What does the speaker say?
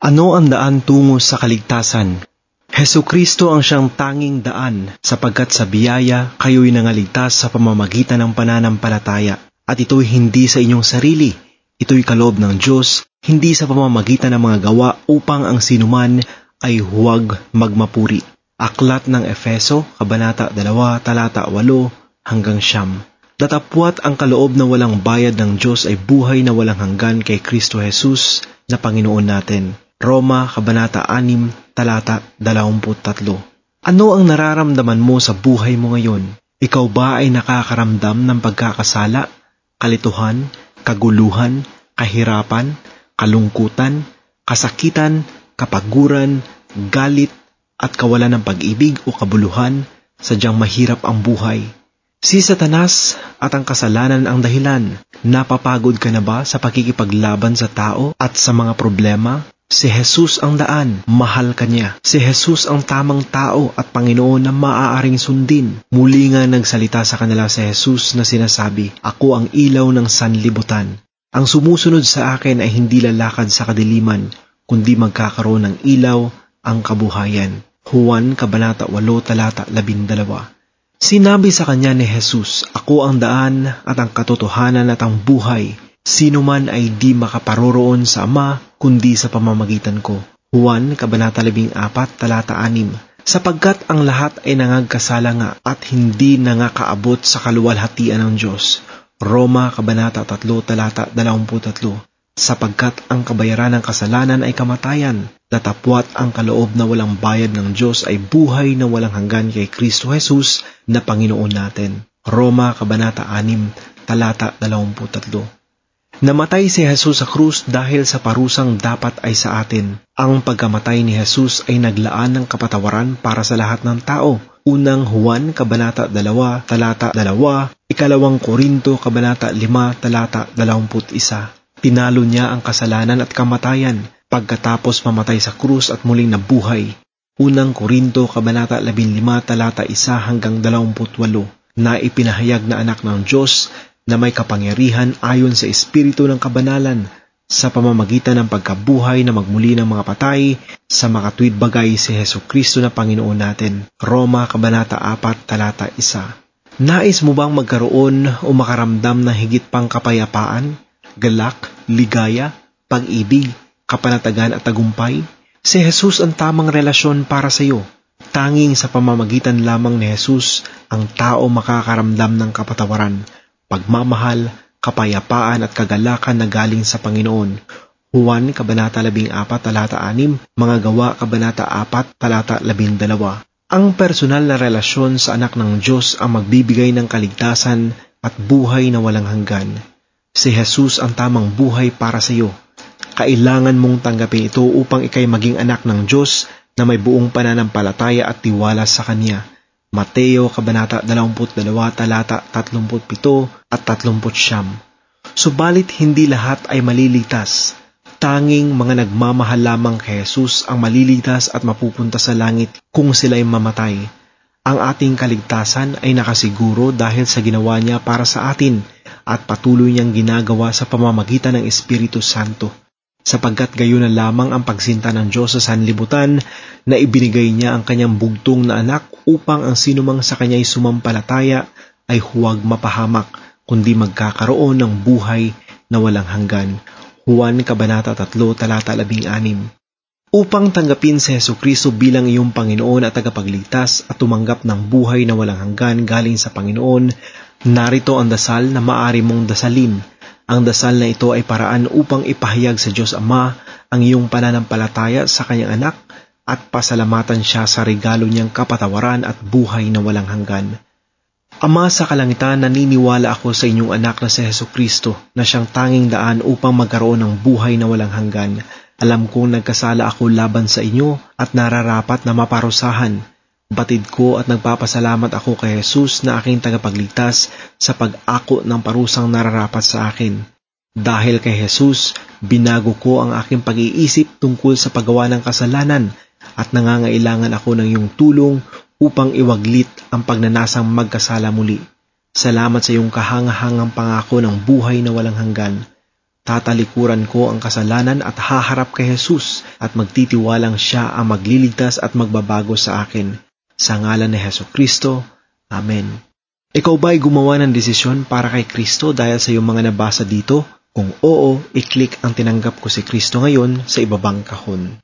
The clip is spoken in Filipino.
Ano ang daan tungo sa kaligtasan? Heso Kristo ang siyang tanging daan sapagkat sa biyaya kayo'y nangaligtas sa pamamagitan ng pananampalataya at ito'y hindi sa inyong sarili. Ito'y kaloob ng Diyos, hindi sa pamamagitan ng mga gawa upang ang sinuman ay huwag magmapuri. Aklat ng Efeso, Kabanata 2, Talata 8 hanggang Siyam. Datapwat ang kaloob na walang bayad ng Diyos ay buhay na walang hanggan kay Kristo Jesus na Panginoon natin. Roma, Kabanata 6, Talata 23. Ano ang nararamdaman mo sa buhay mo ngayon? Ikaw ba ay nakakaramdam ng pagkakasala, kalituhan, kaguluhan, kahirapan, kalungkutan, kasakitan, kapaguran, galit, at kawalan ng pag-ibig o kabuluhan, sadyang mahirap ang buhay. Si Satanas at ang kasalanan ang dahilan. Napapagod ka na ba sa pakikipaglaban sa tao at sa mga problema? Si Jesus ang daan, mahal ka niya. Si Jesus ang tamang tao at Panginoon na maaaring sundin. Muli nga nagsalita sa kanila si Jesus na sinasabi, Ako ang ilaw ng sanlibutan. Ang sumusunod sa akin ay hindi lalakad sa kadiliman, kundi magkakaroon ng ilaw ang kabuhayan. Juan Kabanata 8 Talata 12 Sinabi sa kanya ni Jesus, Ako ang daan at ang katotohanan at ang buhay. Sino man ay di makaparoroon sa Ama, kundi sa pamamagitan ko. Juan Kabanata 14 Talata 6 Sapagkat ang lahat ay nangagkasala nga at hindi nangakaabot sa kaluwalhatian ng Diyos. Roma Kabanata 3 Talata 23 sapagkat ang kabayaran ng kasalanan ay kamatayan, datapwat ang kaloob na walang bayad ng Diyos ay buhay na walang hanggan kay Kristo Jesus na Panginoon natin. Roma Kabanata 6, Talata 23 Namatay si Jesus sa krus dahil sa parusang dapat ay sa atin. Ang pagkamatay ni Jesus ay naglaan ng kapatawaran para sa lahat ng tao. Unang Juan Kabanata 2, Talata 2, Ikalawang Korinto Kabanata 5, Talata 21. Tinalo niya ang kasalanan at kamatayan pagkatapos mamatay sa krus at muling nabuhay. Unang Korinto Kabanata 15 talata 1 hanggang 28 na ipinahayag na anak ng Diyos na may kapangyarihan ayon sa Espiritu ng Kabanalan sa pamamagitan ng pagkabuhay na magmuli ng mga patay sa makatwid bagay si Heso Kristo na Panginoon natin. Roma Kabanata 4 talata 1 Nais mo bang magkaroon o makaramdam ng higit pang kapayapaan? galak, ligaya, pag-ibig, kapanatagan at tagumpay, si Jesus ang tamang relasyon para sa iyo. Tanging sa pamamagitan lamang ni Jesus ang tao makakaramdam ng kapatawaran, pagmamahal, kapayapaan at kagalakan na galing sa Panginoon. Juan Kabanata 14 talata 6, Mga Gawa Kabanata 4 talata 12. Ang personal na relasyon sa anak ng Diyos ang magbibigay ng kaligtasan at buhay na walang hanggan. Si Jesus ang tamang buhay para sa iyo. Kailangan mong tanggapin ito upang ikay maging anak ng Diyos na may buong pananampalataya at tiwala sa Kanya. Mateo Kabanata 22 talata 37 at 39. Subalit hindi lahat ay maliligtas. Tanging mga nagmamahal lamang kay Jesus ang malilitas at mapupunta sa langit kung sila ay mamatay. Ang ating kaligtasan ay nakasiguro dahil sa ginawa niya para sa atin at patuloy niyang ginagawa sa pamamagitan ng Espiritu Santo, sapagkat gayon na lamang ang pagsinta ng Diyos sa sanlibutan na ibinigay niya ang kanyang bugtong na anak upang ang sinumang sa kanya'y sumampalataya ay huwag mapahamak, kundi magkakaroon ng buhay na walang hanggan. Juan Kabanata 3, Talata 16 Upang tanggapin si Yesu Kristo bilang iyong Panginoon at tagapagligtas at tumanggap ng buhay na walang hanggan galing sa Panginoon, Narito ang dasal na maari mong dasalin. Ang dasal na ito ay paraan upang ipahayag sa Diyos Ama ang iyong pananampalataya sa kanyang anak at pasalamatan siya sa regalo niyang kapatawaran at buhay na walang hanggan. Ama sa kalangitan, naniniwala ako sa inyong anak na si Heso Kristo na siyang tanging daan upang magkaroon ng buhay na walang hanggan. Alam kong nagkasala ako laban sa inyo at nararapat na maparusahan Batid ko at nagpapasalamat ako kay Jesus na aking tagapagligtas sa pag-ako ng parusang nararapat sa akin. Dahil kay Jesus, binago ko ang aking pag-iisip tungkol sa paggawa ng kasalanan at nangangailangan ako ng iyong tulong upang iwaglit ang pagnanasang magkasala muli. Salamat sa iyong kahangahangang pangako ng buhay na walang hanggan. Tatalikuran ko ang kasalanan at haharap kay Jesus at magtitiwalang siya ang magliligtas at magbabago sa akin. Sa ngalan ni Heso Kristo. Amen. Ikaw ba ay gumawa ng desisyon para kay Kristo dahil sa iyong mga nabasa dito? Kung oo, i-click ang tinanggap ko si Kristo ngayon sa ibabang kahon.